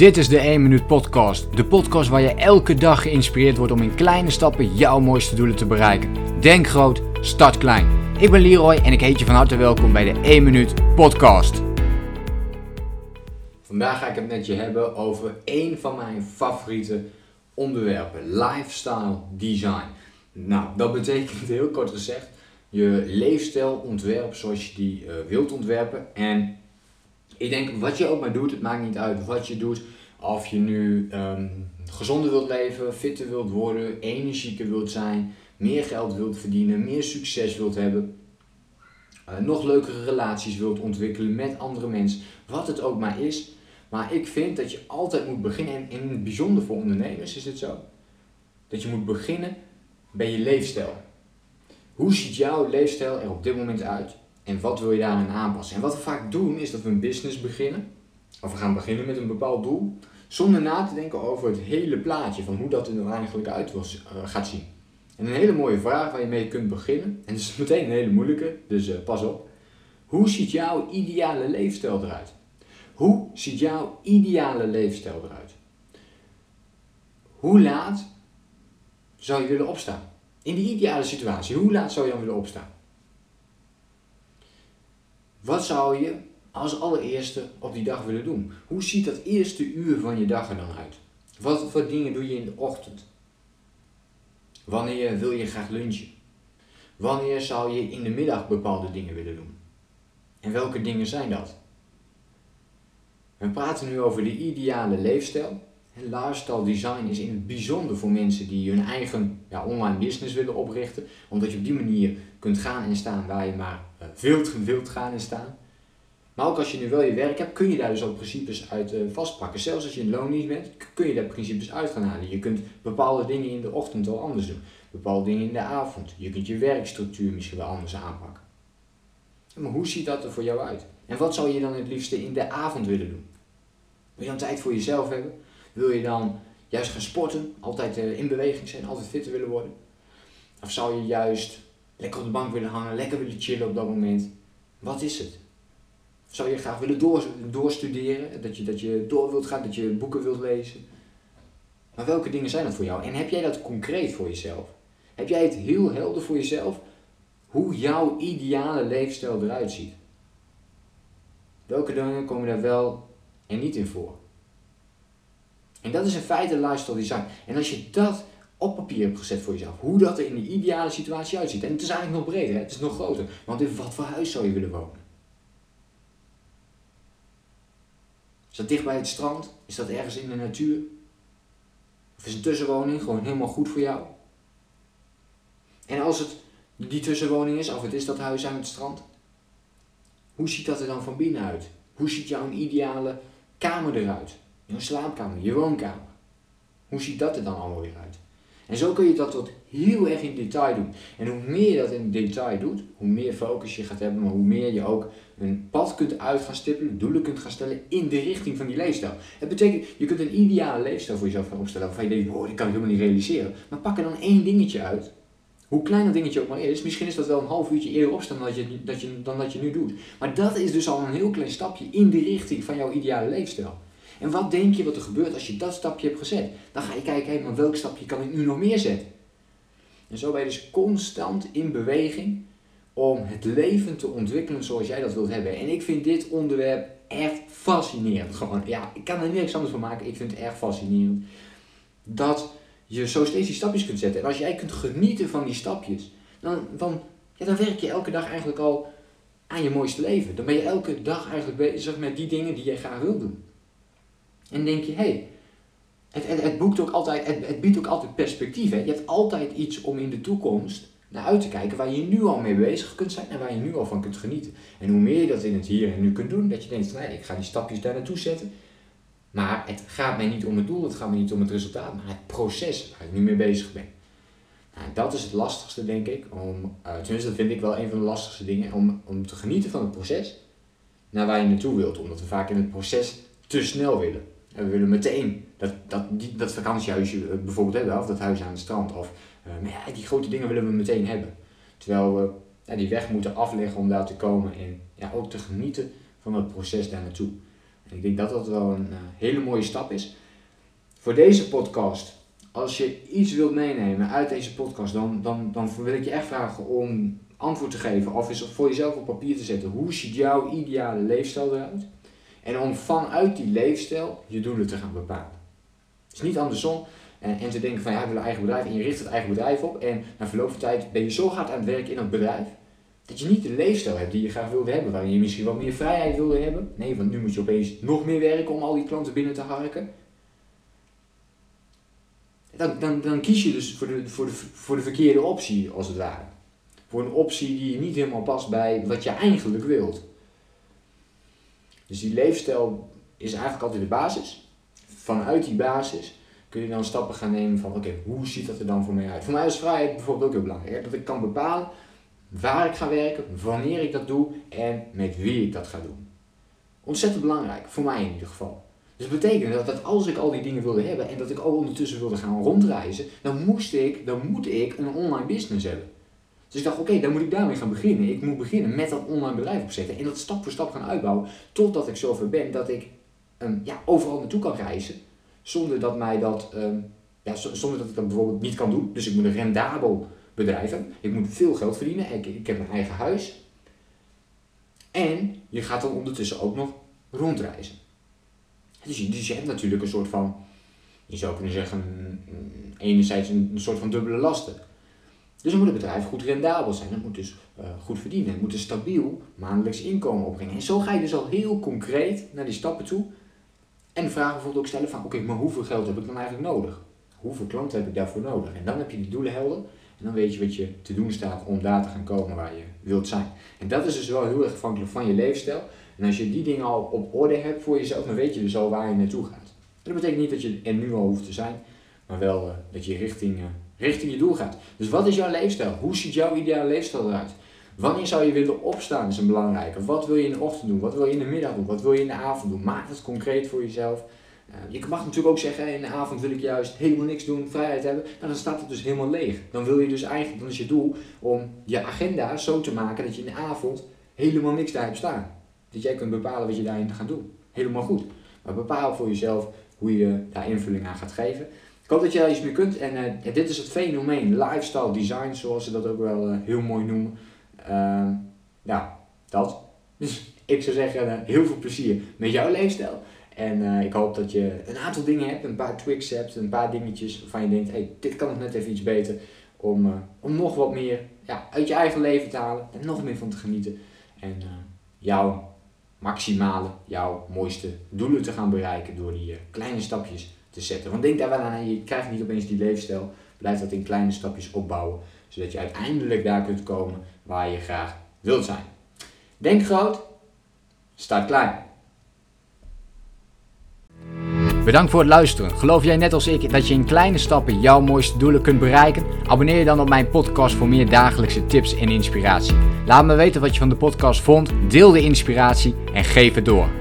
Dit is de 1 Minuut Podcast. De podcast waar je elke dag geïnspireerd wordt om in kleine stappen jouw mooiste doelen te bereiken. Denk groot, start klein. Ik ben Leroy en ik heet je van harte welkom bij de 1 Minuut Podcast. Vandaag ga ik het met je hebben over één van mijn favoriete onderwerpen: lifestyle design. Nou, dat betekent heel kort gezegd je leefstijl ontwerpen zoals je die uh, wilt ontwerpen. En ik denk, wat je ook maar doet, het maakt niet uit wat je doet. Of je nu um, gezonder wilt leven, fitter wilt worden, energieker wilt zijn, meer geld wilt verdienen, meer succes wilt hebben. Uh, nog leukere relaties wilt ontwikkelen met andere mensen. Wat het ook maar is. Maar ik vind dat je altijd moet beginnen, en in het bijzonder voor ondernemers is het zo, dat je moet beginnen bij je leefstijl. Hoe ziet jouw leefstijl er op dit moment uit? En wat wil je daarin aanpassen? En wat we vaak doen is dat we een business beginnen. Of we gaan beginnen met een bepaald doel. Zonder na te denken over het hele plaatje van hoe dat er nou eigenlijk uit uh, gaat zien. En een hele mooie vraag waar je mee kunt beginnen. En dat is meteen een hele moeilijke, dus uh, pas op. Hoe ziet jouw ideale leefstijl eruit? Hoe ziet jouw ideale leefstijl eruit? Hoe laat zou je willen opstaan? In die ideale situatie, hoe laat zou je dan willen opstaan? Wat zou je als allereerste op die dag willen doen? Hoe ziet dat eerste uur van je dag er dan uit? Wat voor dingen doe je in de ochtend? Wanneer wil je graag lunchen? Wanneer zou je in de middag bepaalde dingen willen doen? En welke dingen zijn dat? We praten nu over de ideale leefstijl. En lifestyle design is in het bijzonder voor mensen die hun eigen ja, online business willen oprichten. Omdat je op die manier kunt gaan en staan waar je maar uh, wilt, wilt gaan en staan. Maar ook als je nu wel je werk hebt, kun je daar dus ook principes uit uh, vastpakken. Zelfs als je in loondienst bent, kun je daar principes uit gaan halen. Je kunt bepaalde dingen in de ochtend al anders doen. Bepaalde dingen in de avond. Je kunt je werkstructuur misschien wel anders aanpakken. Maar hoe ziet dat er voor jou uit? En wat zou je dan het liefste in de avond willen doen? Wil je dan tijd voor jezelf hebben? Wil je dan juist gaan sporten, altijd uh, in beweging zijn, altijd fitter willen worden? Of zou je juist lekker op de bank willen hangen, lekker willen chillen op dat moment? Wat is het? Zou je graag willen door, doorstuderen, dat je, dat je door wilt gaan, dat je boeken wilt lezen? Maar welke dingen zijn dat voor jou? En heb jij dat concreet voor jezelf? Heb jij het heel helder voor jezelf hoe jouw ideale leefstijl eruit ziet? Welke dingen komen daar wel en niet in voor? En dat is in feite lifestyle design. En als je dat op papier hebt gezet voor jezelf, hoe dat er in de ideale situatie uitziet. En het is eigenlijk nog breder, het is nog groter. Want in wat voor huis zou je willen wonen? Is dat dicht bij het strand? Is dat ergens in de natuur? Of is een tussenwoning gewoon helemaal goed voor jou? En als het die tussenwoning is, of het is dat huis aan het strand, hoe ziet dat er dan van binnen uit? Hoe ziet jouw ideale kamer eruit? Je slaapkamer, je woonkamer. Hoe ziet dat er dan allemaal weer uit? En zo kun je dat tot heel erg in detail doen. En hoe meer je dat in detail doet, hoe meer focus je gaat hebben, maar hoe meer je ook een pad kunt uit gaan stippelen, doelen kunt gaan stellen in de richting van die leefstijl. Het betekent, je kunt een ideale leefstijl voor jezelf gaan opstellen waarvan je denkt, oh, die kan ik helemaal niet realiseren. Maar pak er dan één dingetje uit. Hoe klein dat dingetje ook maar is, misschien is dat wel een half uurtje eerder opstaan dan dat je, dat je, dan dat je nu doet. Maar dat is dus al een heel klein stapje in de richting van jouw ideale leefstijl. En wat denk je wat er gebeurt als je dat stapje hebt gezet? Dan ga je kijken, hé, maar welk stapje kan ik nu nog meer zetten? En zo ben je dus constant in beweging om het leven te ontwikkelen zoals jij dat wilt hebben. En ik vind dit onderwerp echt fascinerend. Gewoon, ja, ik kan er niks anders van maken. Ik vind het erg fascinerend. Dat je zo steeds die stapjes kunt zetten. En als jij kunt genieten van die stapjes, dan, dan, ja, dan werk je elke dag eigenlijk al aan je mooiste leven. Dan ben je elke dag eigenlijk bezig met die dingen die jij graag wil doen. En denk je, hé, hey, het, het, het, boekt ook altijd, het, het biedt ook altijd perspectief. Hè? Je hebt altijd iets om in de toekomst naar uit te kijken waar je nu al mee bezig kunt zijn en waar je nu al van kunt genieten. En hoe meer je dat in het hier en nu kunt doen, dat je denkt, nee, ik ga die stapjes daar naartoe zetten. Maar het gaat mij niet om het doel, het gaat mij niet om het resultaat, maar het proces waar ik nu mee bezig ben. Nou, dat is het lastigste, denk ik. Om, uh, tenminste, dat vind ik wel een van de lastigste dingen. Om, om te genieten van het proces naar waar je naartoe wilt. Omdat we vaak in het proces te snel willen. We willen meteen dat, dat, dat vakantiehuisje eh, bijvoorbeeld hebben, of dat huis aan het strand. Of uh, ja, die grote dingen willen we meteen hebben. Terwijl we die weg moeten afleggen om daar te komen en ja, ook te genieten van het proces daar naartoe. Ik denk dat dat wel een hele mooie stap is. Voor deze podcast, als je iets wilt meenemen uit deze podcast, dan, dan, dan wil ik je echt vragen om antwoord te geven of eens voor jezelf op papier te zetten. Hoe ziet jouw ideale leefstijl eruit? En om vanuit die leefstijl je doelen te gaan bepalen. Het is niet andersom. En, en te denken van ja, ik wil een eigen bedrijf en je richt het eigen bedrijf op. En na verloop van tijd ben je zo hard aan het werken in dat bedrijf. Dat je niet de leefstijl hebt die je graag wilde hebben. Waarin je misschien wat meer vrijheid wilde hebben. Nee, want nu moet je opeens nog meer werken om al die klanten binnen te harken. Dan, dan, dan kies je dus voor de, voor, de, voor de verkeerde optie, als het ware. Voor een optie die niet helemaal past bij wat je eigenlijk wilt. Dus die leefstijl is eigenlijk altijd de basis. Vanuit die basis kun je dan stappen gaan nemen van oké, hoe ziet dat er dan voor mij uit? Voor mij is vrijheid bijvoorbeeld ook heel belangrijk. Dat ik kan bepalen waar ik ga werken, wanneer ik dat doe en met wie ik dat ga doen. Ontzettend belangrijk, voor mij in ieder geval. Dus dat betekent dat, dat als ik al die dingen wilde hebben en dat ik ook ondertussen wilde gaan rondreizen, dan moest ik, dan moet ik een online business hebben. Dus ik dacht, oké, dan moet ik daarmee gaan beginnen. Ik moet beginnen met dat online bedrijf opzetten en dat stap voor stap gaan uitbouwen totdat ik zover ben dat ik um, ja, overal naartoe kan reizen zonder dat mij dat, um, ja, zonder dat ik dat bijvoorbeeld niet kan doen. Dus ik moet een rendabel bedrijf hebben. Ik moet veel geld verdienen. Ik, ik heb mijn eigen huis. En je gaat dan ondertussen ook nog rondreizen. Dus je, dus hebt natuurlijk een soort van, je zou kunnen zeggen, enerzijds een soort van dubbele lasten. Dus dan moet het bedrijf goed rendabel zijn. Het moet dus uh, goed verdienen. Het moet een stabiel maandelijks inkomen opbrengen. En zo ga je dus al heel concreet naar die stappen toe. En de vraag bijvoorbeeld ook stellen van, oké, maar hoeveel geld heb ik dan eigenlijk nodig? Hoeveel klanten heb ik daarvoor nodig? En dan heb je die doelen helder. En dan weet je wat je te doen staat om daar te gaan komen waar je wilt zijn. En dat is dus wel heel erg afhankelijk van je leefstijl. En als je die dingen al op orde hebt voor jezelf, dan weet je dus al waar je naartoe gaat. Dat betekent niet dat je er nu al hoeft te zijn, maar wel uh, dat je richting, uh, richting je doel gaat. Dus wat is jouw leefstijl? Hoe ziet jouw ideale leefstijl eruit? Wanneer zou je willen opstaan is een belangrijke. Wat wil je in de ochtend doen? Wat wil je in de middag doen? Wat wil je in de avond doen? Maak het concreet voor jezelf. Uh, je mag natuurlijk ook zeggen, in de avond wil ik juist helemaal niks doen, vrijheid hebben. Nou, dan staat het dus helemaal leeg. Dan wil je dus eigenlijk, dan is je doel om je agenda zo te maken dat je in de avond helemaal niks daar hebt staan. Dat jij kunt bepalen wat je daarin gaat doen. Helemaal goed. Maar bepaal voor jezelf hoe je daar invulling aan gaat geven. Ik hoop dat je daar iets mee kunt. En uh, dit is het fenomeen lifestyle design, zoals ze dat ook wel uh, heel mooi noemen. Uh, ja, dat. Dus ik zou zeggen, heel veel plezier met jouw leefstijl. En ik hoop dat je een aantal dingen hebt, een paar tricks hebt, een paar dingetjes waarvan je denkt, hey, dit kan nog net even iets beter. Om, om nog wat meer ja, uit je eigen leven te halen en nog meer van te genieten. En jouw maximale, jouw mooiste doelen te gaan bereiken door die kleine stapjes te zetten. Want denk daar wel aan, je krijgt niet opeens die leefstijl, blijf dat in kleine stapjes opbouwen, zodat je uiteindelijk daar kunt komen waar je graag wilt zijn. Denk groot, start klein. Bedankt voor het luisteren. Geloof jij net als ik dat je in kleine stappen jouw mooiste doelen kunt bereiken? Abonneer je dan op mijn podcast voor meer dagelijkse tips en inspiratie. Laat me weten wat je van de podcast vond, deel de inspiratie en geef het door.